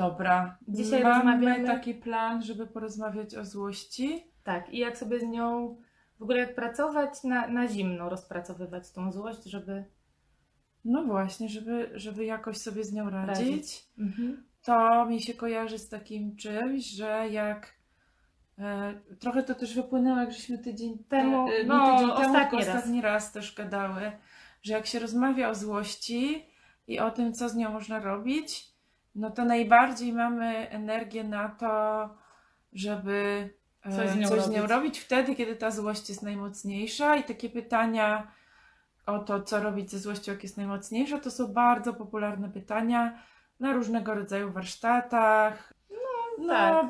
Dobra. Dzisiaj Mamy rozmawiamy- taki plan, żeby porozmawiać o złości. Tak, i jak sobie z nią, w ogóle jak pracować na, na zimno, rozpracowywać tą złość, żeby No właśnie, żeby, żeby jakoś sobie z nią radzić. Radzić. Mhm. To mi się kojarzy z takim czymś, że jak e, trochę to też wypłynęło, jak żeśmy tydzień Temu, te, no, tydzień temu, ostatni raz. ostatni raz też gadały, że jak się rozmawia o złości i o tym, co z nią można robić, no to najbardziej mamy energię na to, żeby e, Coś z nią coś z nią robić. wtedy, kiedy ta złość jest najmocniejsza i takie pytania o to, co robić ze złością, jak jest najmocniejsza, to są bardzo popularne pytania na różnego rodzaju warsztatach. No, tak.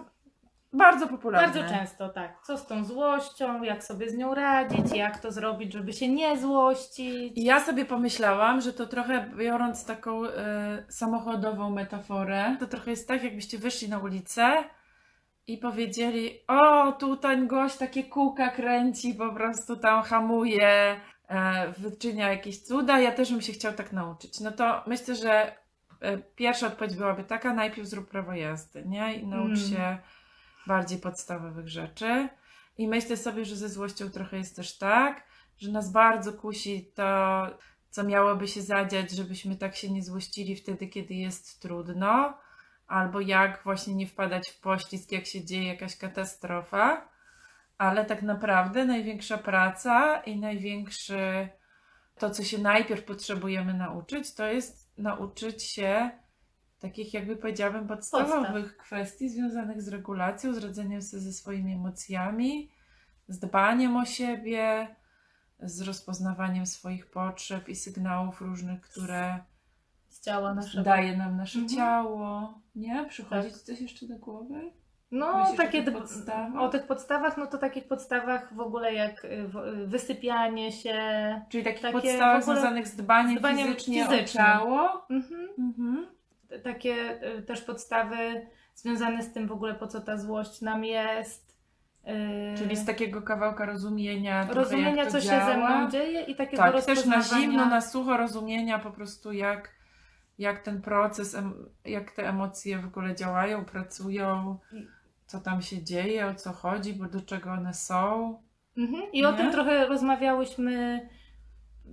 Bardzo popularne. Bardzo często tak. Co z tą złością, jak sobie z nią radzić, jak to zrobić, żeby się nie złościć. I ja sobie pomyślałam, że to trochę biorąc taką e, samochodową metaforę, to trochę jest tak, jakbyście wyszli na ulicę i powiedzieli: O, tu ten gość takie kółka kręci, po prostu tam hamuje, e, wyczynia jakieś cuda. Ja też bym się chciał tak nauczyć. No to myślę, że e, pierwsza odpowiedź byłaby taka: najpierw zrób prawo jazdy, nie? I naucz Mm. Bardziej podstawowych rzeczy. I myślę sobie, że ze złością trochę jest też tak, że nas bardzo kusi to, co miałoby się zadziać, żebyśmy tak się nie złościli wtedy, kiedy jest trudno, albo jak właśnie nie wpadać w poślizg, jak się dzieje jakaś katastrofa. Ale tak naprawdę największa praca i największy to, co się najpierw potrzebujemy nauczyć, to jest nauczyć się takich, jakby powiedziałabym, podstawowych kwestii związanych z regulacją, z radzeniem sobie ze swoimi emocjami, z dbaniem o siebie, z rozpoznawaniem swoich potrzeb i sygnałów różnych, które Z ciała naszego. daje nam nasze Mhm. ciało. Nie? Przychodzi Tak. coś jeszcze do głowy? No, Myślisz o takie tych db- podstawach? o tych podstawach, no to takich podstawach w ogóle jak y, y, wysypianie się. Czyli takich Takie podstawach związanych z dbaniem, z dbaniem fizycznie fizycznym. o ciało. Mhm. Mhm. Takie y, też podstawy związane z tym w ogóle, po co ta złość nam jest. y, Czyli z takiego kawałka rozumienia, rozumienia, co działa. się ze mną dzieje i takiego Tak, też na zimno, na sucho rozumienia po prostu jak, jak ten proces, jak te emocje w ogóle działają, pracują, co tam się dzieje, o co chodzi, bo do czego one są. Mhm. I o Nie? tym trochę rozmawiałyśmy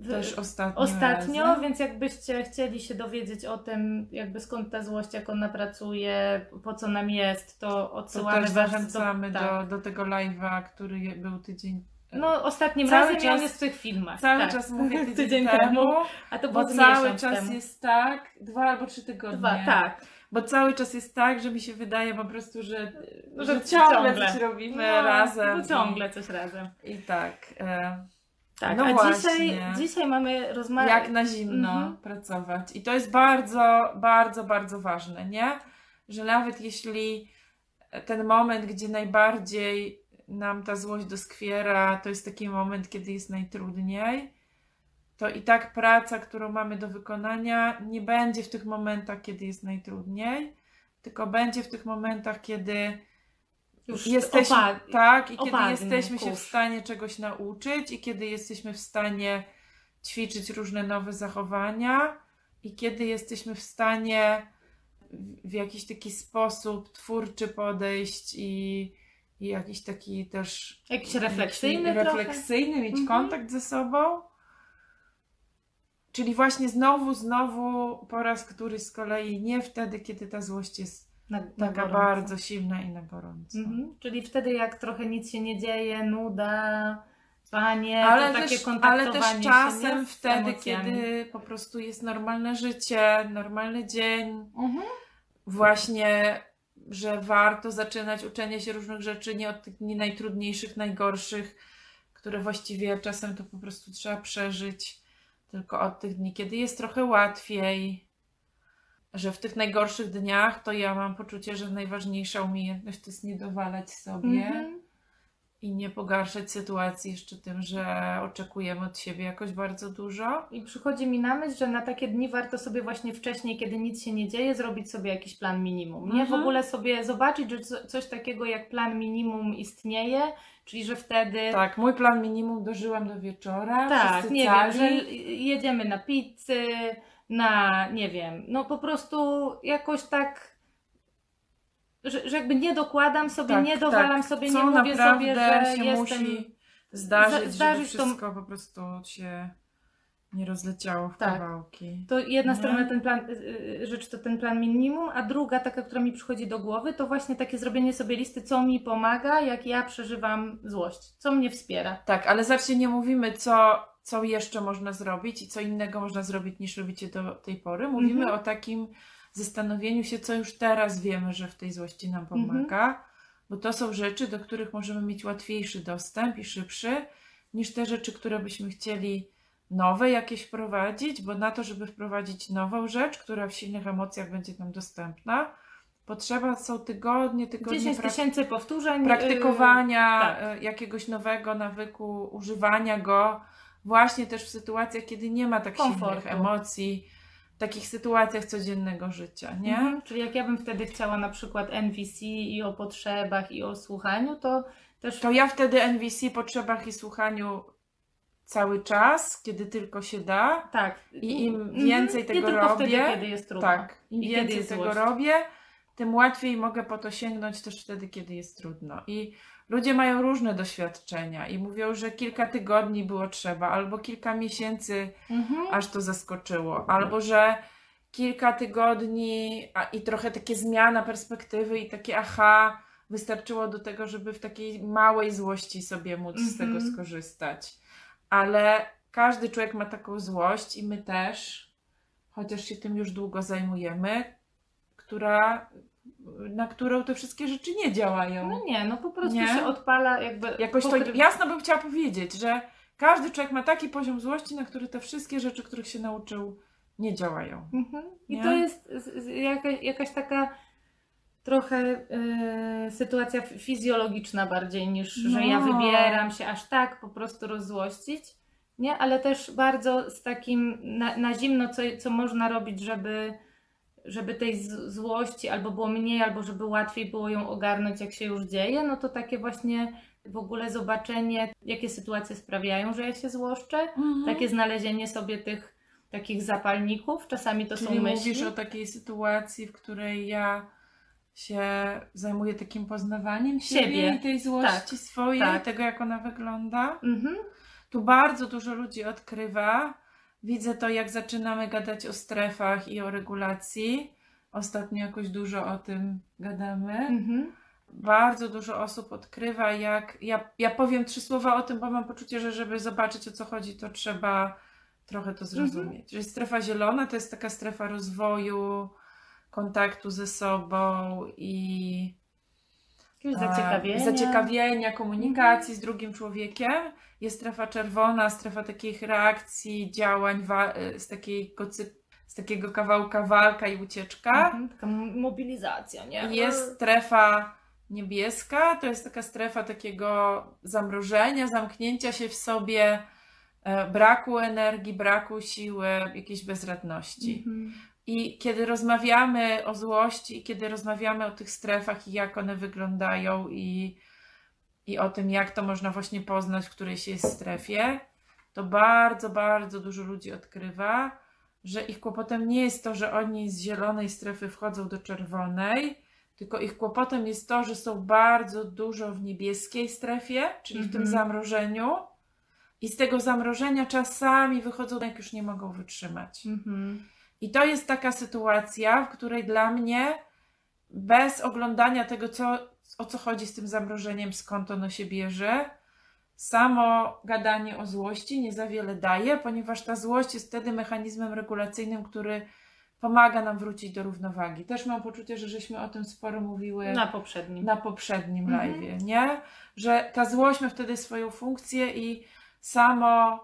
Też ostatnio. ostatnio, razem. więc jakbyście chcieli się dowiedzieć o tym, jakby skąd ta złość, jak ona pracuje, po co nam jest, to To odsyłamy też was zachęcamy do, do, tak. do tego live'a, który był tydzień. No ostatnim Cały razem czas- jest w tych filmach. Cały tak. czas mówię tydzień, Tydzień temu, temu, A to było bo cały czas temu. jest tak, dwa albo trzy tygodnie. Dwa, tak. Bo cały czas jest tak, że mi się wydaje po prostu, że, No, że, że ciągle, ciągle. coś robimy No, razem. To ciągle coś razem. I, I tak. E, Tak, No a właśnie. dzisiaj, dzisiaj mamy rozmawiać. jak na zimno Mhm. pracować. I to jest bardzo, bardzo, bardzo ważne, nie? Że nawet jeśli ten moment, gdzie najbardziej nam ta złość doskwiera, to jest taki moment, kiedy jest najtrudniej, to i tak praca, którą mamy do wykonania, nie będzie w tych momentach, kiedy jest najtrudniej, tylko będzie w tych momentach, kiedy Już jesteśmy, tak, i kiedy opadnie jesteśmy się w stanie czegoś nauczyć, i kiedy jesteśmy w stanie ćwiczyć różne nowe zachowania, i kiedy jesteśmy w stanie w- jakiś taki sposób twórczy podejść i, i jakiś taki też Jakiś refleksyjny trochę. refleksyjny mieć Mhm. kontakt ze sobą. Czyli właśnie znowu, znowu po raz któryś z kolei nie wtedy, kiedy ta złość jest Na, na taka gorąco. bardzo silna i na gorąco. Mhm. Czyli wtedy jak trochę nic się nie dzieje, nuda, panie, ale, to takie też, ale też czasem nie? Wtedy, kiedy po prostu jest normalne życie, normalny dzień, Mhm. właśnie, że warto zaczynać uczenie się różnych rzeczy nie od tych dni najtrudniejszych, najgorszych, które właściwie czasem to po prostu trzeba przeżyć, tylko od tych dni, kiedy jest trochę łatwiej. Że w tych najgorszych dniach to ja mam poczucie, że najważniejsza umiejętność to jest nie dowalać sobie Mhm. i nie pogarszać sytuacji jeszcze tym, że oczekujemy od siebie jakoś bardzo dużo. I przychodzi mi na myśl, że na takie dni warto sobie właśnie wcześniej, kiedy nic się nie dzieje, zrobić sobie jakiś plan minimum. Nie w Mhm. ogóle sobie zobaczyć, że co- coś takiego jak plan minimum istnieje, czyli że wtedy. Tak, mój plan minimum dożyłam do wieczora. Tak, nie cali. wiem, że jedziemy na pizzy, na nie wiem, no po prostu jakoś tak że, że jakby nie dokładam sobie, Tak, nie dowalam tak. sobie, Co nie mówię sobie, że się jestem... musi zdarzyć, zdarzyć żeby to- wszystko po prostu się nie rozleciało w Tak. kawałki. To jedna Nie? strona ten plan, y, y, rzecz to ten plan minimum, a druga taka, która mi przychodzi do głowy, to właśnie takie zrobienie sobie listy, co mi pomaga, jak ja przeżywam złość, co mnie wspiera. Tak, ale zawsze nie mówimy, co, co jeszcze można zrobić i co innego można zrobić niż robicie do tej pory. Mówimy Mhm. o takim zastanowieniu się, co już teraz wiemy, że w tej złości nam pomaga, bo to są rzeczy, do których możemy mieć łatwiejszy dostęp i szybszy niż te rzeczy, które byśmy chcieli nowe jakieś wprowadzić, bo na to, żeby wprowadzić nową rzecz, która w silnych emocjach będzie nam dostępna, potrzeba są tygodnie, tygodnie 10 prak- tysięcy powtórzeń. y, praktykowania tak. e, jakiegoś nowego nawyku, używania go właśnie też w sytuacjach, kiedy nie ma tak Komfortu. silnych emocji, w takich sytuacjach codziennego życia, nie? Mhm. Czyli jak ja bym wtedy chciała na przykład NVC i o potrzebach i o słuchaniu, to też To ja wtedy NVC, potrzebach i słuchaniu cały czas, kiedy tylko się da. tak. I im Mhm. więcej Nie tego robię, wtedy, kiedy jest trudno. Tak, im I więcej tego złość. robię, tym łatwiej mogę po to sięgnąć też wtedy, kiedy jest trudno. I ludzie mają różne doświadczenia i mówią, że kilka tygodni było trzeba, albo kilka miesięcy, Mhm. aż to zaskoczyło, albo że kilka tygodni a, i trochę takie zmiana perspektywy i takie aha, wystarczyło do tego, żeby w takiej małej złości sobie móc z tego Mhm. skorzystać. Ale każdy człowiek ma taką złość i my też, chociaż się tym już długo zajmujemy, która, na którą te wszystkie rzeczy nie działają. No nie, no po prostu Nie? się odpala jakby... Jakoś to pokry- jasno bym chciała powiedzieć, że każdy człowiek ma taki poziom złości, na który te wszystkie rzeczy, których się nauczył, nie działają. Mhm. I Nie? to jest z- jakaś, taka trochę y, sytuacja fizjologiczna bardziej niż, że ja No. wybieram się aż tak po prostu rozzłościć, nie? Ale też bardzo z takim na, na zimno, co, co można robić, żeby, żeby tej złości albo było mniej, albo żeby łatwiej było ją ogarnąć, jak się już dzieje, no to takie właśnie w ogóle zobaczenie, jakie sytuacje sprawiają, że ja się złoszczę, Mhm. takie znalezienie sobie tych takich zapalników, czasami to Czyli są myśli. mówisz o takiej sytuacji, w której ja się zajmuję takim poznawaniem siebie, Siebie. i tej złości Tak, swojej, tak. tego jak ona wygląda. Mhm. Tu bardzo dużo ludzi odkrywa. Widzę to, jak zaczynamy gadać o strefach i o regulacji. Ostatnio jakoś dużo o tym gadamy. Mhm. Bardzo dużo osób odkrywa, jak. Ja, ja powiem trzy słowa o tym, bo mam poczucie, że żeby zobaczyć o co chodzi, to trzeba trochę to zrozumieć. Że strefa zielona to jest taka strefa rozwoju, kontaktu ze sobą i Jakiegoś a, zaciekawienia. zaciekawienia, komunikacji z drugim człowiekiem. Jest strefa czerwona, strefa takich reakcji, działań, y, z, takiego, cy- z takiego kawałka walka i ucieczka. Mhm. Taka mobilizacja, nie? Jest strefa niebieska, to jest taka strefa takiego zamrożenia, zamknięcia się w sobie, e, braku energii, braku siły, jakiejś bezradności. Mhm. I kiedy rozmawiamy o złości, i kiedy rozmawiamy o tych strefach i jak one wyglądają, i, i o tym, jak to można właśnie poznać, w której się jest strefie, to bardzo, bardzo dużo ludzi odkrywa, że ich kłopotem nie jest to, że oni z zielonej strefy wchodzą do czerwonej, tylko ich kłopotem jest to, że są bardzo dużo w niebieskiej strefie, czyli w tym Mhm. zamrożeniu. I z tego zamrożenia czasami wychodzą, jak już nie mogą wytrzymać. Mhm. I to jest taka sytuacja, w której dla mnie, bez oglądania tego, co, o co chodzi z tym zamrożeniem, skąd ono się bierze, samo gadanie o złości nie za wiele daje, ponieważ ta złość jest wtedy mechanizmem regulacyjnym, który pomaga nam wrócić do równowagi. Też mam poczucie, że żeśmy o tym sporo mówiły Na poprzednim. na poprzednim Mhm. live'ie, nie? Że ta złość ma wtedy swoją funkcję i samo,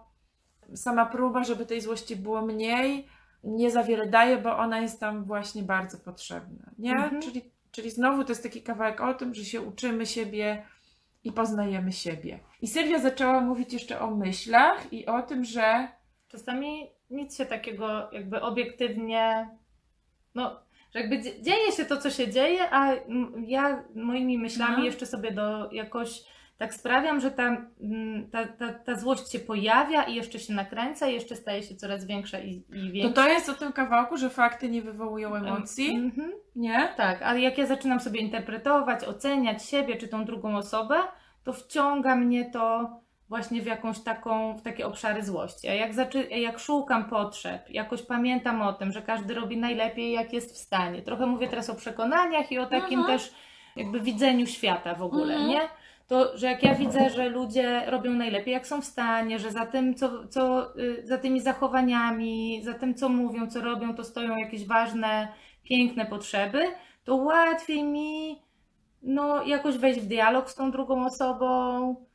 sama próba, żeby tej złości było mniej, nie za wiele daje, bo ona jest tam właśnie bardzo potrzebna, nie? Mhm. Czyli, czyli znowu to jest taki kawałek o tym, że się uczymy siebie i poznajemy siebie. I Sylwia zaczęła mówić jeszcze o myślach i o tym, że Czasami nic się takiego jakby obiektywnie, no, że jakby dzie- dzieje się to, co się dzieje, a ja moimi myślami No. jeszcze sobie do jakoś tak sprawiam, że ta, mm, ta, ta, ta złość się pojawia i jeszcze się nakręca i jeszcze staje się coraz większa i, i To większa. to jest o tym kawałku, że fakty nie wywołują emocji, Mhm. nie? Tak, ale jak ja zaczynam sobie interpretować, oceniać siebie czy tą drugą osobę, to wciąga mnie to właśnie w jakąś taką, w takie obszary złości. A jak, zaczy, jak szukam potrzeb, jakoś pamiętam o tym, że każdy robi najlepiej, jak jest w stanie. Trochę mówię teraz o przekonaniach i o takim Mhm. też jakby widzeniu świata w ogóle, Mhm. nie? To, że jak ja widzę, że ludzie robią najlepiej, jak są w stanie, że za tym, co, co, y, za tymi zachowaniami, za tym, co mówią, co robią, to stoją jakieś ważne, piękne potrzeby, to łatwiej mi no, jakoś wejść w dialog z tą drugą osobą.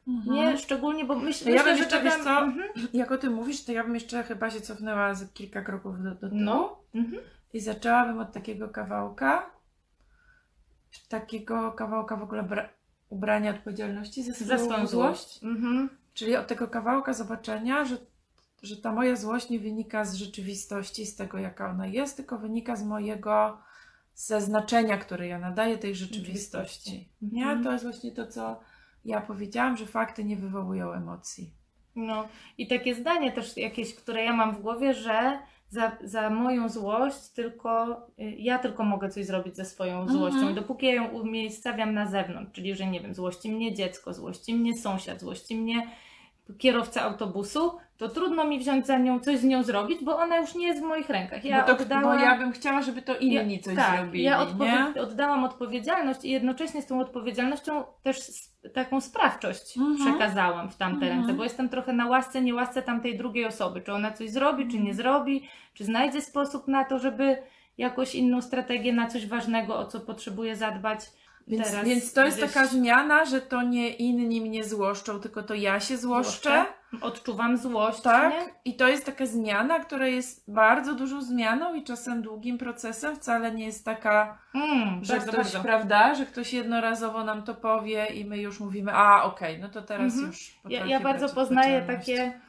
Mhm. Nie, szczególnie, bo myśl, Ja myślę, bym że jeszcze, wiesz tam- co, Mhm. Jak o tym mówisz, to ja bym jeszcze chyba się cofnęła z kilka kroków do, do tyłu No. Mhm. i zaczęłabym od takiego kawałka, takiego kawałka w ogóle ubrania odpowiedzialności za swoją, Za swoją złość. Mhm. Czyli od tego kawałka zobaczenia, że, że ta moja złość nie wynika z rzeczywistości, z tego jaka ona jest, tylko wynika z mojego ze znaczenia, które ja nadaję tej rzeczywistości. Nie? Mhm. To jest właśnie to, co ja powiedziałam, że fakty nie wywołują emocji. No i takie zdanie też jakieś, które ja mam w głowie, że za, za moją złość tylko y, ja tylko mogę coś zrobić ze swoją Mhm. złością. I dopóki ja ją umiejscawiam na zewnątrz, czyli że nie wiem, złości mnie dziecko, złości mnie sąsiad, złości mnie kierowca autobusu, to trudno mi wziąć za nią, coś z nią zrobić, bo ona już nie jest w moich rękach. Ja bo, to, oddałam... bo ja bym chciała, żeby to inni coś tak, zrobili, ja nie? oddałam odpowiedzialność i jednocześnie z tą odpowiedzialnością też taką sprawczość Mhm. przekazałam w tamte Mhm. ręce, bo jestem trochę na łasce, nie łasce tamtej drugiej osoby, czy ona coś zrobi, czy nie zrobi, czy znajdzie sposób na to, żeby jakoś inną strategię na coś ważnego, o co potrzebuje zadbać. Więc, teraz więc to jest gdzieś taka zmiana, że to nie inni mnie złoszczą, tylko to ja się złoszczę. Odczuwam złość, Tak, nie? i to jest taka zmiana, która jest bardzo dużą zmianą i czasem długim procesem. Wcale nie jest taka, Mm, że bardzo, ktoś, bardzo. prawda, że ktoś jednorazowo nam to powie i my już mówimy, a okej, no to teraz Mhm. już. Ja, ja bardzo poznaję takie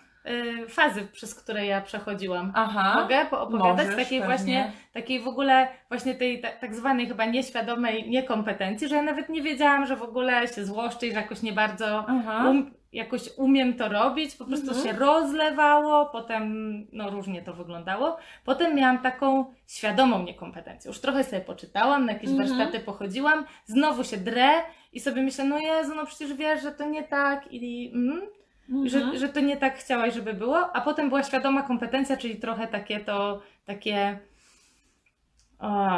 fazy, przez które ja przechodziłam. Aha. Mogę poopowiadać Możesz, takiej pewnie. właśnie, takiej w ogóle właśnie tej ta, tak zwanej chyba nieświadomej niekompetencji, że ja nawet nie wiedziałam, że w ogóle się złoszczę i że jakoś nie bardzo um, jakoś umiem to robić, po prostu Mhm. się rozlewało, potem no różnie to wyglądało. Potem miałam taką świadomą niekompetencję. Już trochę sobie poczytałam, na jakieś Mhm. warsztaty pochodziłam, znowu się drę i sobie myślę, no Jezu, no przecież wiesz, że to nie tak i mm, Mhm. że, że to nie tak chciałaś, żeby było, a potem była świadoma kompetencja, czyli trochę takie to, takie, o,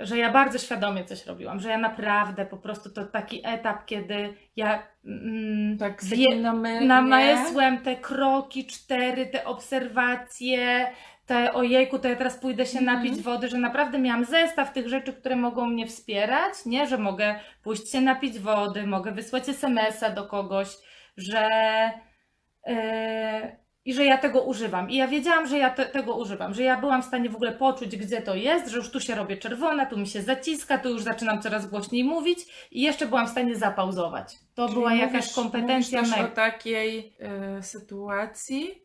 że ja bardzo świadomie coś robiłam, że ja naprawdę po prostu to taki etap, kiedy ja mm, Tak, wie- namysłem te kroki cztery, te obserwacje, te ojejku, to ja teraz pójdę się Mhm. napić wody, że naprawdę miałam zestaw tych rzeczy, które mogą mnie wspierać, nie, że mogę pójść się napić wody, mogę wysłać SMS-a do kogoś, że i że ja tego używam. I ja wiedziałam, że ja te, tego używam, że ja byłam w stanie w ogóle poczuć, gdzie to jest, że już tu się robię czerwona, tu mi się zaciska, tu już zaczynam coraz głośniej mówić i jeszcze byłam w stanie zapauzować. To Czyli była jakaś mówisz- kompetencja mówisz też o takiej y, sytuacji,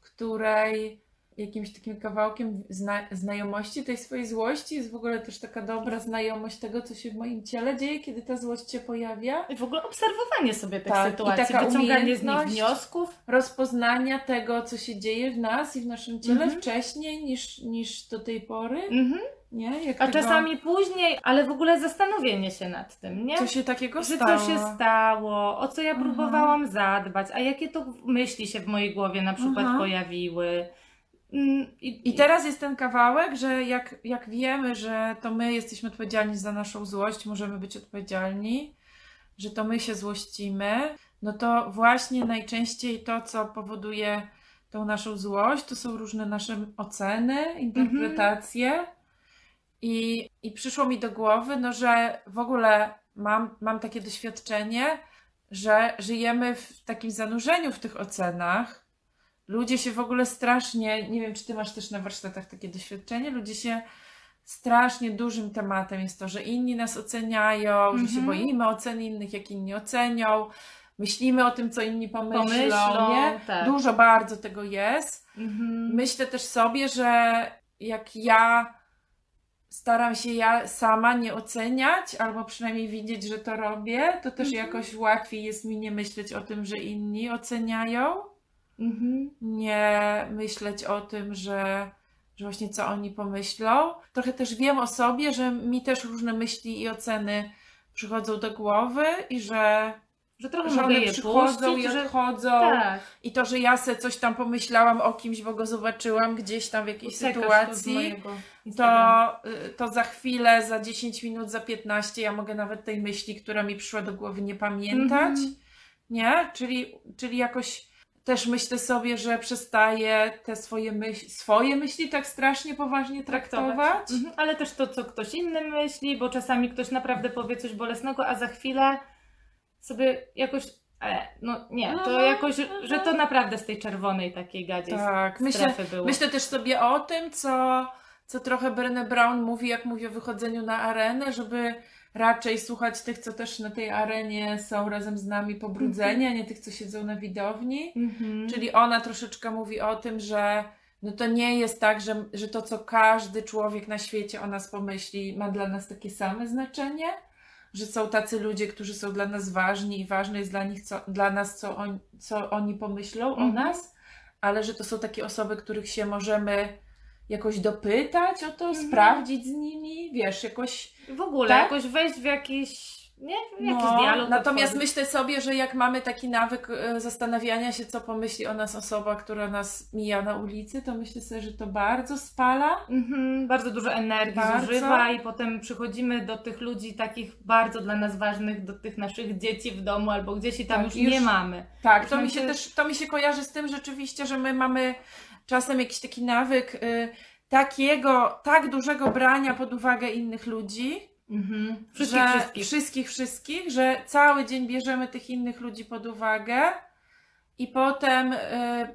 w której jakimś takim kawałkiem zna- znajomości tej swojej złości jest w ogóle też taka dobra znajomość tego, co się w moim ciele dzieje, kiedy ta złość się pojawia. I w ogóle obserwowanie sobie tych Tak, i sytuacji, taka wyciąganie z nich wniosków. Rozpoznania tego, co się dzieje w nas i w naszym ciele Mhm. wcześniej niż, niż do tej pory. Mhm. Nie? Jak A tego, czasami później, ale w ogóle zastanowienie się nad tym, nie? Co się takiego że stało. co się stało, o co ja Mhm. próbowałam zadbać, a jakie to myśli się w mojej głowie na przykład Mhm. pojawiły. Mm, I, I teraz jest ten kawałek, że jak, jak wiemy, że to my jesteśmy odpowiedzialni za naszą złość, możemy być odpowiedzialni, że to my się złościmy, no to właśnie najczęściej to, co powoduje tą naszą złość, to są różne nasze oceny, interpretacje. I, I przyszło mi do głowy, no, że w ogóle mam, mam takie doświadczenie, że żyjemy w takim zanurzeniu w tych ocenach. Ludzie się w ogóle strasznie, nie wiem, czy ty masz też na warsztatach takie doświadczenie, ludzie się strasznie dużym tematem jest to, że inni nas oceniają, że się Mhm. boimy oceny innych, jak inni ocenią. Myślimy o tym, co inni pomyślą, Pomyślą, nie? tak. Dużo bardzo tego jest. Mhm. Myślę też sobie, że jak ja staram się ja sama nie oceniać, albo przynajmniej widzieć, że to robię, to też Mhm. jakoś łatwiej jest mi nie myśleć o tym, że inni oceniają. Mhm. Nie myśleć o tym, że, że właśnie co oni pomyślą. Trochę też wiem o sobie, że mi też różne myśli i oceny przychodzą do głowy i że, Że trochę że one przychodzą puścić, i że... odchodzą. Tak. I to, że ja se coś tam pomyślałam o kimś, bo go zobaczyłam gdzieś tam w jakiejś Uciekasz sytuacji, to, to za chwilę, za 10 minut, za 15 ja mogę nawet tej myśli, która mi przyszła do głowy, nie pamiętać. Mhm. Nie? Czyli, czyli jakoś też myślę sobie, że przestaję te swoje, myśli, swoje myśli tak strasznie poważnie traktować. Mhm. Ale też to, co ktoś inny myśli, bo czasami ktoś naprawdę powie coś bolesnego, a za chwilę sobie jakoś. E, no nie, to Mhm, jakoś, że to naprawdę z tej czerwonej takiej gadziej Tak, myślę, było. myślę też sobie o tym, co, co trochę Brené Brown mówi, jak mówi o wychodzeniu na arenę, żeby raczej słuchać tych, co też na tej arenie są razem z nami pobrudzeni, a nie tych, co siedzą na widowni. Mhm. Czyli ona troszeczkę mówi o tym, że no to nie jest tak, że, że to, co każdy człowiek na świecie o nas pomyśli, ma dla nas takie same znaczenie, że są tacy ludzie, którzy są dla nas ważni i ważne jest dla nich, co, dla nas, co, on, co oni pomyślą o Mhm. nas, ale że to są takie osoby, których się możemy jakoś dopytać o to, Mhm. sprawdzić z nimi, wiesz, jakoś W ogóle Tak? jakoś wejść w jakiś. Nie? Jakiś no, dialog. Natomiast myślę sobie, że jak mamy taki nawyk e, zastanawiania się, co pomyśli o nas osoba, która nas mija na ulicy, to myślę sobie, że to bardzo spala. Mhm, bardzo dużo energii Bardzo. zużywa i potem przychodzimy do tych ludzi takich bardzo dla nas ważnych, do tych naszych dzieci w domu albo gdzieś i tam Tak, już, już- nie mamy. Tak, Już to mi się się- też to mi się kojarzy z tym rzeczywiście, że my mamy czasem jakiś taki nawyk y, takiego, tak dużego brania pod uwagę innych ludzi, Mhm. Wszystkich, że, wszystkich. wszystkich, wszystkich, że cały dzień bierzemy tych innych ludzi pod uwagę i potem, y,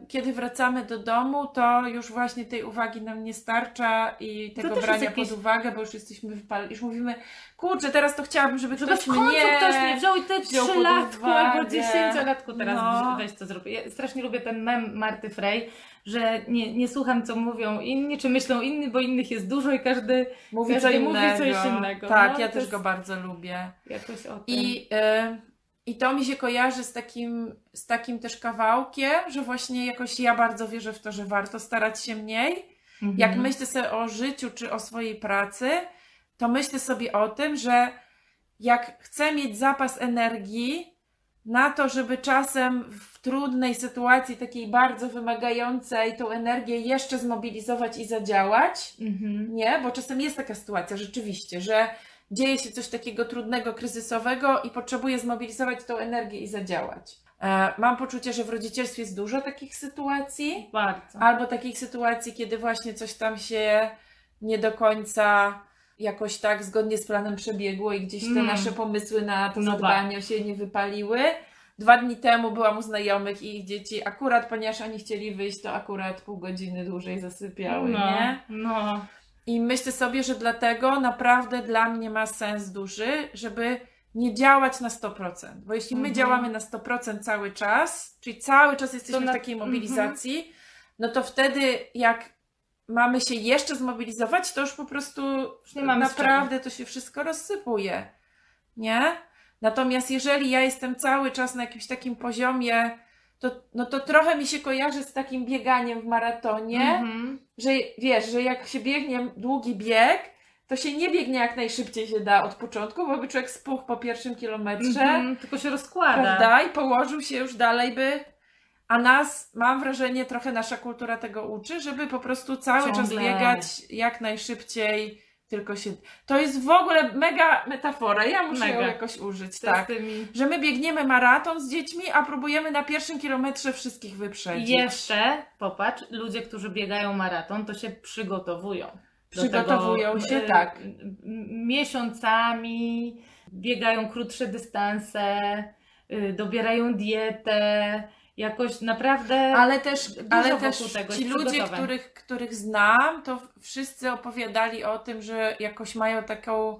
kiedy wracamy do domu, to już właśnie tej uwagi nam nie starcza i tego brania jakieś- pod uwagę, bo już jesteśmy wypaleni, już mówimy, kurczę, teraz to chciałabym, żeby, Żeby ktoś w końcu mnie... ktoś mnie wziął i te trzylatku albo dziesięciolatku teraz No. weź to zrób. Ja strasznie lubię ten mem Marty Frey, że nie, nie słucham co mówią inni, czy myślą inni, bo innych jest dużo i każdy Mówi Każdy co mówi innego. coś innego. Tak, No, ja też jest- go bardzo lubię. jakoś o tym. I, y, I to mi się kojarzy z takim, z takim też kawałkiem, że właśnie jakoś ja bardzo wierzę w to, że warto starać się mniej. Mhm. Jak myślę sobie o życiu czy o swojej pracy, to myślę sobie o tym, że jak chcę mieć zapas energii na to, żeby czasem w trudnej sytuacji, takiej bardzo wymagającej, tą energię jeszcze zmobilizować i zadziałać, Mhm. nie, bo czasem jest taka sytuacja rzeczywiście, że dzieje się coś takiego trudnego, kryzysowego i potrzebuję zmobilizować tą energię i zadziałać. E, mam poczucie, że w rodzicielstwie jest dużo takich sytuacji, Bardzo. albo takich sytuacji, kiedy właśnie coś tam się nie do końca jakoś tak zgodnie z planem przebiegło i gdzieś te Mm. nasze pomysły na to No zadbanie się nie wypaliły. Dwa dni temu byłam u znajomych i ich dzieci akurat, ponieważ oni chcieli wyjść, to akurat pół godziny dłużej zasypiały, no, nie? no. I myślę sobie, że dlatego naprawdę dla mnie ma sens duży, żeby nie działać na 100%. Bo jeśli my Mhm. działamy na 100% cały czas, czyli cały czas jesteśmy na- w takiej mobilizacji, no to wtedy jak mamy się jeszcze zmobilizować, to już po prostu nie mamy naprawdę to się wszystko rozsypuje. Nie? Natomiast jeżeli ja jestem cały czas na jakimś takim poziomie, to, no to trochę mi się kojarzy z takim bieganiem w maratonie, Mhm. że wiesz, że jak się biegnie długi bieg, to się nie biegnie jak najszybciej się da od początku, bo by człowiek spuchł po pierwszym kilometrze, Mhm. Tylko się rozkłada. prawda? I położył się już dalej by. A nas, mam wrażenie, trochę nasza kultura tego uczy, żeby po prostu cały czas Ciągle. biegać jak najszybciej, tylko się. To jest w ogóle mega metafora. Ja muszę ją Mega. jakoś użyć, To tak. z tymi... Że my biegniemy maraton z dziećmi, a próbujemy na pierwszym kilometrze wszystkich I wyprzedzić. jeszcze, popatrz, ludzie, którzy biegają maraton, to się przygotowują. Przygotowują tego, się, y, tak. Miesiącami, biegają krótsze dystanse, y, dobierają dietę, jakoś naprawdę... Ale też, ale też ci ludzie, których, których znam, to wszyscy opowiadali o tym, że jakoś mają taką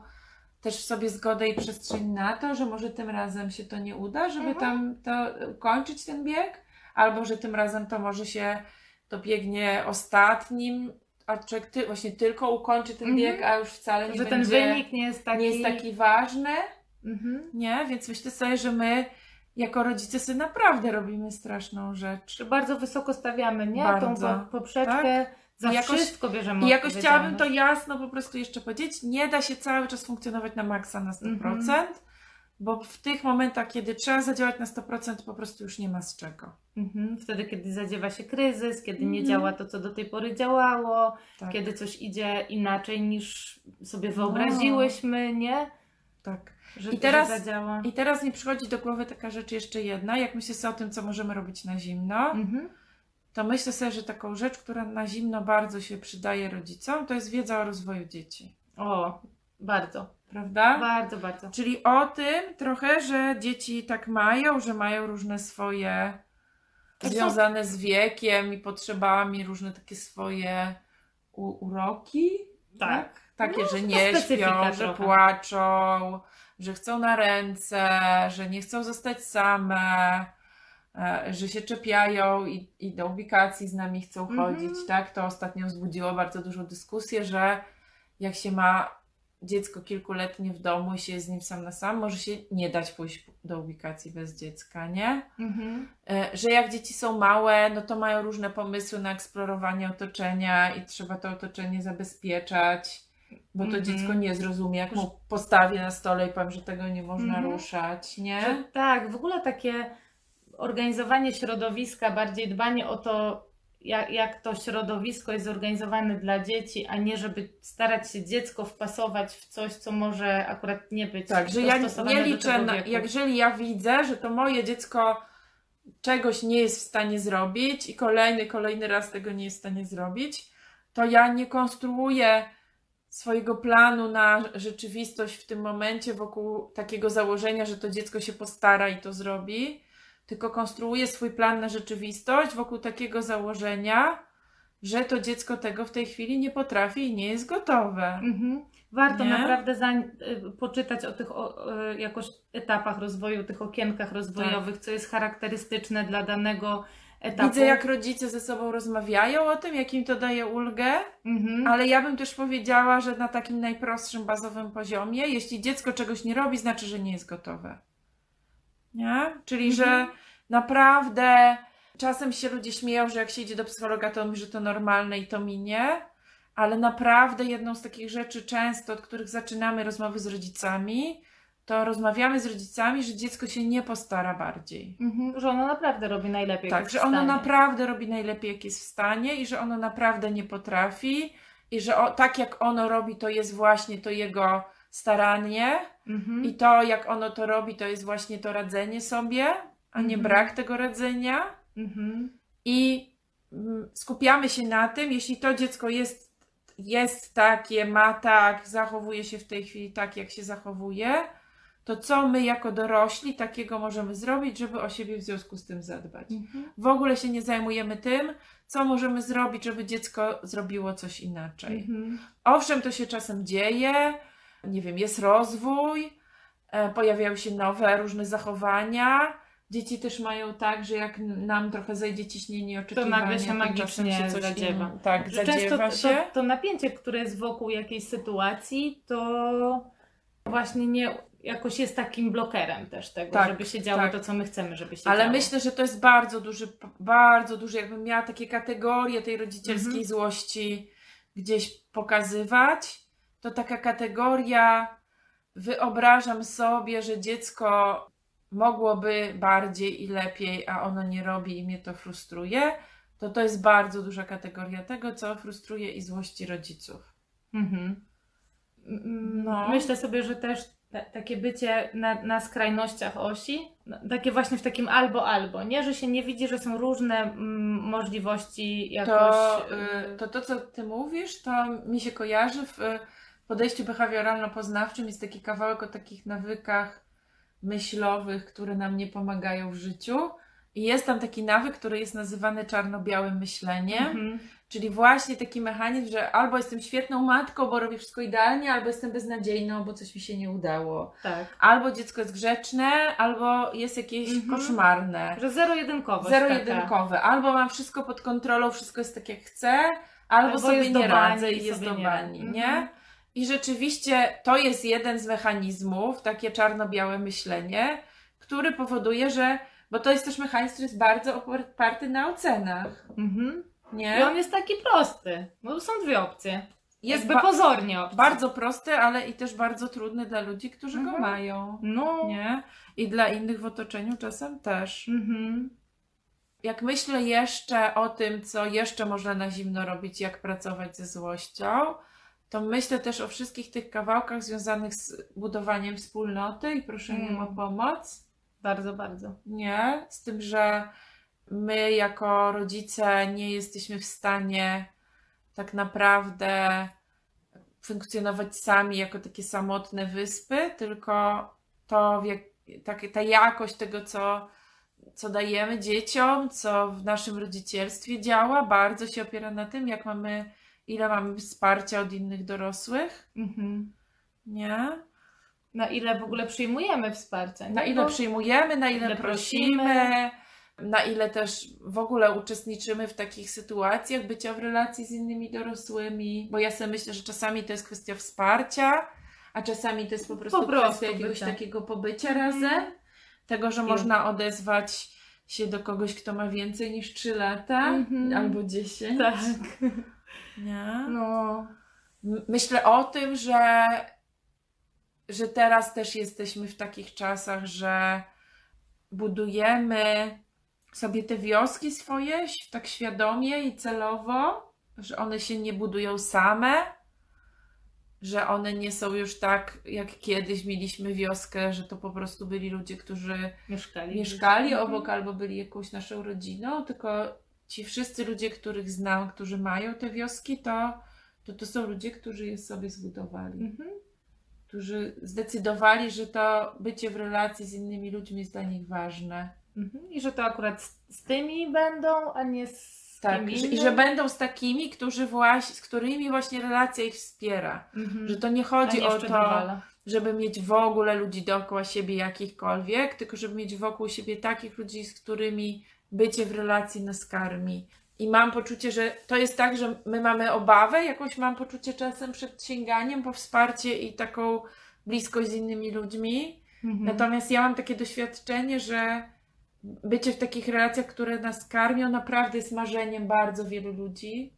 też w sobie zgodę i przestrzeń na to, że może tym razem się to nie uda, żeby Mhm. tam to kończyć ten bieg, albo że tym razem to może się dobiegnie ostatnim, a człowiek ty, właśnie tylko ukończy ten Mhm. bieg, a już wcale nie że ten będzie, wynik nie jest taki. nie jest taki ważny, Mhm. nie? Więc myślę sobie, że my jako rodzice sobie naprawdę robimy straszną rzecz. Bardzo wysoko stawiamy, nie? Bardzo. Tą po- poprzeczkę. Za I jakoś- wszystko bierzemy I jakoś chciałabym to jasno po prostu jeszcze powiedzieć, nie da się cały czas funkcjonować na maksa na 100%, Mhm. bo w tych momentach, kiedy trzeba zadziałać na 100%, po prostu już nie ma z czego. Mhm. Wtedy, kiedy zadziewa się kryzys, kiedy nie Mhm. działa to, co do tej pory działało, Tak, kiedy coś idzie inaczej niż sobie No. wyobraziłyśmy, nie? tak. Że, I teraz- że zadziała. I teraz mi przychodzi do głowy taka rzecz jeszcze jedna, jak myślę sobie o tym, co możemy robić na zimno, Mhm. to myślę sobie, że taką rzecz, która na zimno bardzo się przydaje rodzicom, to jest wiedza o rozwoju dzieci. O, bardzo, Prawda? bardzo, bardzo. Czyli o tym trochę, że dzieci tak mają, że mają różne swoje związane z wiekiem i potrzebami, różne takie swoje uroki. Tak. Takie, No, że nie śpią, że trochę. płaczą, że chcą na ręce, że nie chcą zostać same, e, że się czepiają i, i do ubikacji z nami chcą Mhm. chodzić, tak? To ostatnio wzbudziło bardzo dużą dyskusję, że jak się ma dziecko kilkuletnie w domu i się jest z nim sam na sam, może się nie dać pójść do ubikacji bez dziecka, nie? Mhm. E, że jak dzieci są małe, no to mają różne pomysły na eksplorowanie otoczenia i trzeba to otoczenie zabezpieczać, bo to Mhm. dziecko nie zrozumie, jak mu postawię na stole i powiem, że tego nie można Mhm. ruszać, nie? Że tak, w ogóle takie organizowanie środowiska, bardziej dbanie o to, jak, jak to środowisko jest zorganizowane dla dzieci, a nie żeby starać się dziecko wpasować w coś, co może akurat nie być Tak, że ja nie liczę, na, jak jeżeli ja widzę, że to moje dziecko czegoś nie jest w stanie zrobić i kolejny, kolejny raz tego nie jest w stanie zrobić, to ja nie konstruuję swojego planu na rzeczywistość w tym momencie wokół takiego założenia, że to dziecko się postara i to zrobi, tylko konstruuję swój plan na rzeczywistość wokół takiego założenia, że to dziecko tego w tej chwili nie potrafi i nie jest gotowe. Mhm. Warto Nie? naprawdę za, y, poczytać o tych o, y, jakoś etapach rozwoju, tych okienkach rozwojowych, co jest charakterystyczne dla danego etapu. Widzę, jak rodzice ze sobą rozmawiają o tym, jak im to daje ulgę, Mhm. ale ja bym też powiedziała, że na takim najprostszym, bazowym poziomie, jeśli dziecko czegoś nie robi, znaczy, że nie jest gotowe. Nie? Czyli, Mhm. że naprawdę czasem się ludzie śmieją, że jak się idzie do psychologa, to mówi, że to normalne i to minie, ale naprawdę jedną z takich rzeczy często, od których zaczynamy rozmowy z rodzicami, to rozmawiamy z rodzicami, że dziecko się nie postara bardziej. Mhm. Że ono naprawdę robi najlepiej. Tak, że ono naprawdę robi najlepiej, jak jest w stanie i że ono naprawdę nie potrafi i że o, tak jak ono robi, to jest właśnie to jego staranie Mhm. i to jak ono to robi, to jest właśnie to radzenie sobie, a nie Mhm. brak tego radzenia Mhm. i mm, skupiamy się na tym, jeśli to dziecko jest, jest takie, ma tak, zachowuje się w tej chwili tak, jak się zachowuje, to co my jako dorośli takiego możemy zrobić, żeby o siebie w związku z tym zadbać. Mhm. W ogóle się nie zajmujemy tym, co możemy zrobić, żeby dziecko zrobiło coś inaczej. Mhm. Owszem, to się czasem dzieje, nie wiem, jest rozwój, e, pojawiają się nowe różne zachowania. Dzieci też mają tak, że jak nam trochę zajdzie ciśnienie oczekiwania, nagle się magicznie się coś zadziewa. In... Tak, Że zadziewa często się. to, to napięcie, które jest wokół jakiejś sytuacji, to właśnie nie jakoś jest takim blokerem też tego, Tak, żeby się działo tak. to, co my chcemy, żeby się Ale działo. myślę, że to jest bardzo duży, bardzo duży, jakbym miała takie kategorie tej rodzicielskiej Mhm. złości gdzieś pokazywać, to taka kategoria wyobrażam sobie, że dziecko mogłoby bardziej i lepiej, a ono nie robi i mnie to frustruje, to to jest bardzo duża kategoria tego, co frustruje i złości rodziców. Mhm. No. Myślę sobie, że też takie bycie na, na skrajnościach osi, no, takie właśnie w takim albo-albo, nie? Że się nie widzi, że są różne mm, możliwości jakoś... To, y, y, to to, co ty mówisz, to mi się kojarzy w y, podejściu behawioralno-poznawczym. Jest taki kawałek o takich nawykach myślowych, które nam nie pomagają w życiu. I jest tam taki nawyk, który jest nazywany czarno-białym myśleniem. mhm. Czyli właśnie taki mechanizm, że albo jestem świetną matką, bo robię wszystko idealnie, albo jestem beznadziejną, bo coś mi się nie udało. Tak. Albo dziecko jest grzeczne, albo jest jakieś Mhm. koszmarne. Że zero-jedynkowość Zero taka. jedynkowe. Albo mam wszystko pod kontrolą, wszystko jest tak jak chcę, albo, Albo sobie jest nie radzę i jest do nie bani, nie? Mhm. I rzeczywiście to jest jeden z mechanizmów, takie czarno-białe myślenie, który powoduje, że, bo to jest też mechanizm, który jest bardzo oparty na ocenach, Mhm. I nie? on jest taki prosty, bo są dwie opcje. Jest ba- pozornie opcje. bardzo prosty, ale i też bardzo trudny dla ludzi, którzy go Mhm. mają, No. nie? I dla innych w otoczeniu czasem też. Mhm. Jak myślę jeszcze o tym, co jeszcze można na zimno robić, jak pracować ze złością, to myślę też o wszystkich tych kawałkach związanych z budowaniem wspólnoty i proszeniem Mm. o pomoc. Bardzo, bardzo. Nie, z tym, że my jako rodzice nie jesteśmy w stanie tak naprawdę funkcjonować sami jako takie samotne wyspy, tylko to tak, ta jakość tego, co, co dajemy dzieciom, co w naszym rodzicielstwie działa, bardzo się opiera na tym, jak mamy, ile mamy wsparcia od innych dorosłych, Mhm. nie? Na ile w ogóle przyjmujemy wsparcie? Na ile Bo- przyjmujemy, na ile, ile prosimy, prosimy. Na ile też w ogóle uczestniczymy w takich sytuacjach bycia w relacji z innymi dorosłymi, bo ja sobie myślę, że czasami to jest kwestia wsparcia, a czasami to jest po prostu, Po prostu kwestia jakiegoś bycia. takiego pobycia Mhm. razem, tego, że można odezwać się do kogoś, kto ma więcej niż 3 lata Mhm. albo 10. Tak. Nie? No. Myślę o tym, że, że teraz też jesteśmy w takich czasach, że budujemy sobie te wioski swoje tak świadomie i celowo, że one się nie budują same, że one nie są już tak, jak kiedyś mieliśmy wioskę, że to po prostu byli ludzie, którzy Mieszkali. mieszkali obok albo byli jakąś naszą rodziną, tylko ci wszyscy ludzie, których znam, którzy mają te wioski, to to, to są ludzie, którzy je sobie zbudowali. Mhm. Którzy zdecydowali, że to bycie w relacji z innymi ludźmi jest dla nich ważne. Mhm. I że to akurat z, z tymi będą, a nie z Tak, że, i że będą z takimi, którzy właśnie, z którymi właśnie relacja ich wspiera. Mhm. Że to nie chodzi o to, żeby mieć w ogóle ludzi dookoła siebie jakichkolwiek, tylko żeby mieć wokół siebie takich ludzi, z którymi bycie w relacji nas karmi. I mam poczucie, że to jest tak, że my mamy obawę, jakąś mam poczucie czasem przed sięganiem po wsparcie i taką bliskość z innymi ludźmi. Mhm. Natomiast ja mam takie doświadczenie, że bycie w takich relacjach, które nas karmią, naprawdę jest marzeniem bardzo wielu ludzi.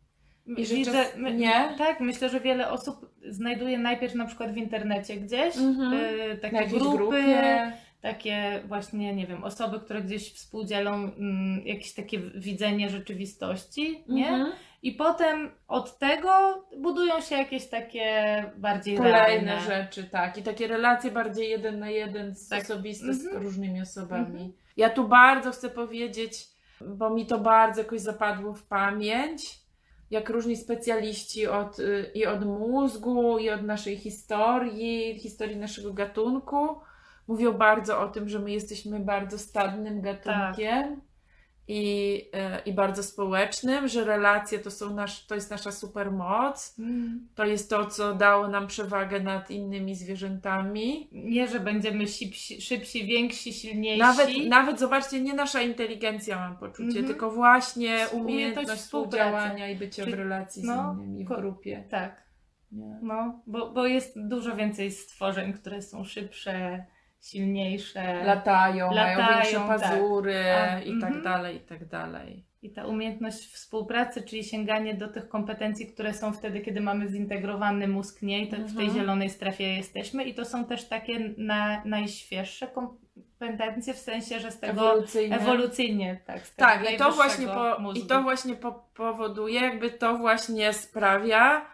I że Widzę, my, nie? Tak, myślę, że wiele osób znajduje najpierw na przykład w internecie gdzieś Mhm. y, takie grupy, grupie. takie właśnie, nie wiem, osoby, które gdzieś współdzielą mm, jakieś takie widzenie rzeczywistości, nie? Mhm. I potem od tego budują się jakieś takie bardziej Kolejne realne. rzeczy, tak. I takie relacje bardziej jeden na jeden, z Tak. osobiste z Mhm. różnymi osobami. Ja tu bardzo chcę powiedzieć, bo mi to bardzo jakoś zapadło w pamięć, jak różni specjaliści od, y, i od mózgu, i od naszej historii, historii naszego gatunku, mówią bardzo o tym, że my jesteśmy bardzo stadnym gatunkiem. I, y, I bardzo społecznym, że relacje to, są nasz, to jest nasza supermoc, Mm. to jest to, co dało nam przewagę nad innymi zwierzętami. Nie, że będziemy szybsi, szybsi więksi, silniejsi. Nawet, nawet zobaczcie, nie nasza inteligencja mam poczucie, Mhm. tylko właśnie Umiejętność współdziałania i bycia Czy- w relacji z no, innymi w grupie. Tak. Nie? No, bo, bo jest dużo więcej stworzeń, które są szybsze, silniejsze. Latają, mają Latają, większe tak. pazury A, i tak mhm. dalej, i tak dalej. I ta umiejętność współpracy, czyli sięganie do tych kompetencji, które są wtedy, kiedy mamy zintegrowany mózg, nie? I to w tej Mhm. zielonej strefie jesteśmy. I to są też takie na, najświeższe kompetencje, w sensie, że z tego Ewolucyjnie. ewolucyjnie, tak. Z Tak, i to właśnie, po, i to właśnie po, powoduje, jakby to właśnie sprawia,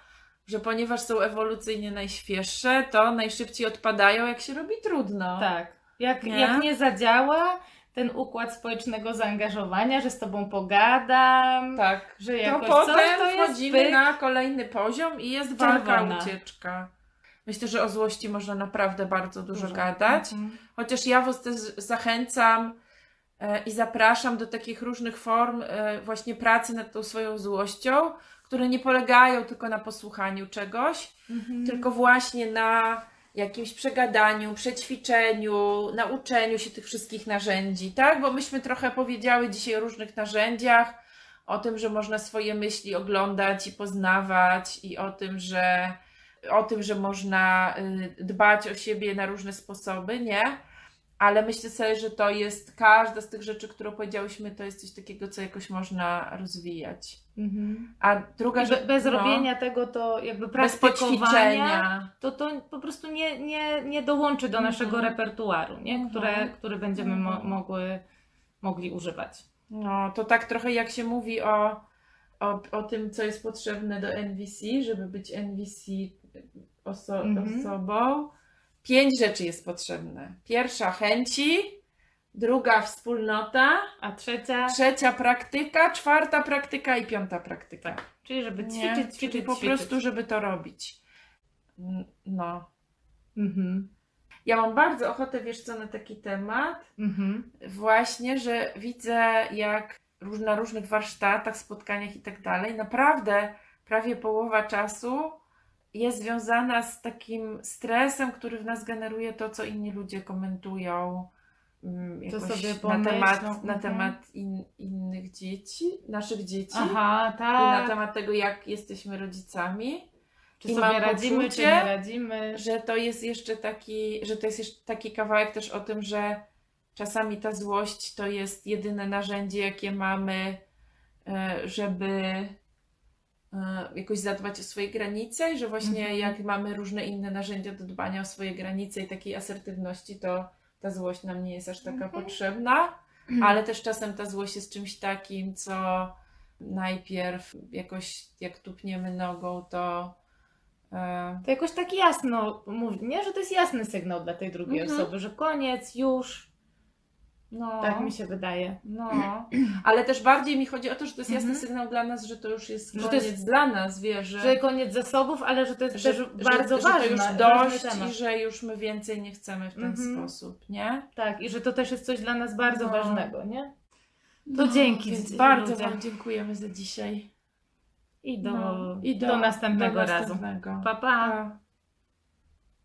że ponieważ są ewolucyjnie najświeższe, to najszybciej odpadają, jak się robi trudno. Tak. Jak Nie? jak nie zadziała ten układ społecznego zaangażowania, że z tobą pogadam, Tak. że To jakoś potem coś, to wchodzimy pyk. na kolejny poziom i jest walka, Czerwona. ucieczka. Myślę, że o złości można naprawdę bardzo dużo, Dużo. gadać. Mhm. Chociaż ja Was też zachęcam e, i zapraszam do takich różnych form e, właśnie pracy nad tą swoją złością, które nie polegają tylko na posłuchaniu czegoś, Mhm. tylko właśnie na jakimś przegadaniu, przećwiczeniu, nauczeniu się tych wszystkich narzędzi, tak? Bo myśmy trochę powiedziały dzisiaj o różnych narzędziach, o tym, że można swoje myśli oglądać i poznawać, i o tym, że o tym, że można y, dbać o siebie na różne sposoby, nie? Ale myślę sobie, że to jest każda z tych rzeczy, które powiedziałyśmy, to jest coś takiego, co jakoś można rozwijać. Mhm. A druga I be, rzecz. bez no, robienia tego, to jakby praktykowania, to to po prostu nie, nie, nie dołączy do naszego Mhm. repertuaru, nie? Mhm. Które, które będziemy mo- mogły, mogli używać. No, to tak trochę jak się mówi o, o, o tym, co jest potrzebne do NVC, żeby być NVC oso- osobą. Pięć rzeczy jest potrzebne. Pierwsza chęci, druga wspólnota, A trzecia, trzecia praktyka, czwarta praktyka i piąta praktyka. czyli żeby Nie? ćwiczyć, Czyli ćwiczyć, po ćwiczyć. prostu, żeby to robić. No. Mhm. Ja mam bardzo ochotę, wiesz co, na taki temat, Mhm. właśnie, że widzę jak na różnych warsztatach, spotkaniach i tak dalej, naprawdę prawie połowa czasu jest związana z takim stresem, który w nas generuje to, co inni ludzie komentują. mm, sobie na temat, na mhm. temat in, innych dzieci, naszych dzieci Aha, i na tak. temat tego, jak jesteśmy rodzicami. Czy i sobie radzimy, czy poczucie, nie radzimy. że to jest jeszcze taki, że to jest jeszcze taki kawałek też o tym, że czasami ta złość to jest jedyne narzędzie, jakie mamy, e, żeby jakoś zadbać o swoje granice i że właśnie Mhm. jak mamy różne inne narzędzia do dbania o swoje granice i takiej asertywności, to ta złość nam nie jest aż taka Mhm. potrzebna, ale też czasem ta złość jest czymś takim, co najpierw jakoś jak tupniemy nogą, to e, To jakoś tak jasno mówi, nie? Że to jest jasny sygnał dla tej drugiej Mhm. osoby, że koniec, już. No, Tak mi się wydaje. No, ale też bardziej mi chodzi o to, że to jest jasny Mhm. sygnał dla nas, że to już jest Że koniec to jest- dla nas, wiesz, że, Że koniec zasobów, ale że to jest że, też że, bardzo że ważne. to już dość i że już my więcej nie chcemy w ten Mhm. sposób, nie? Tak, i że to też jest coś dla nas bardzo No. ważnego, nie? To dzięki, Więc dz- bardzo. Wam dziękujemy za dzisiaj. I do, No, i do, następnego do razu. następnego. Pa, pa. Pa.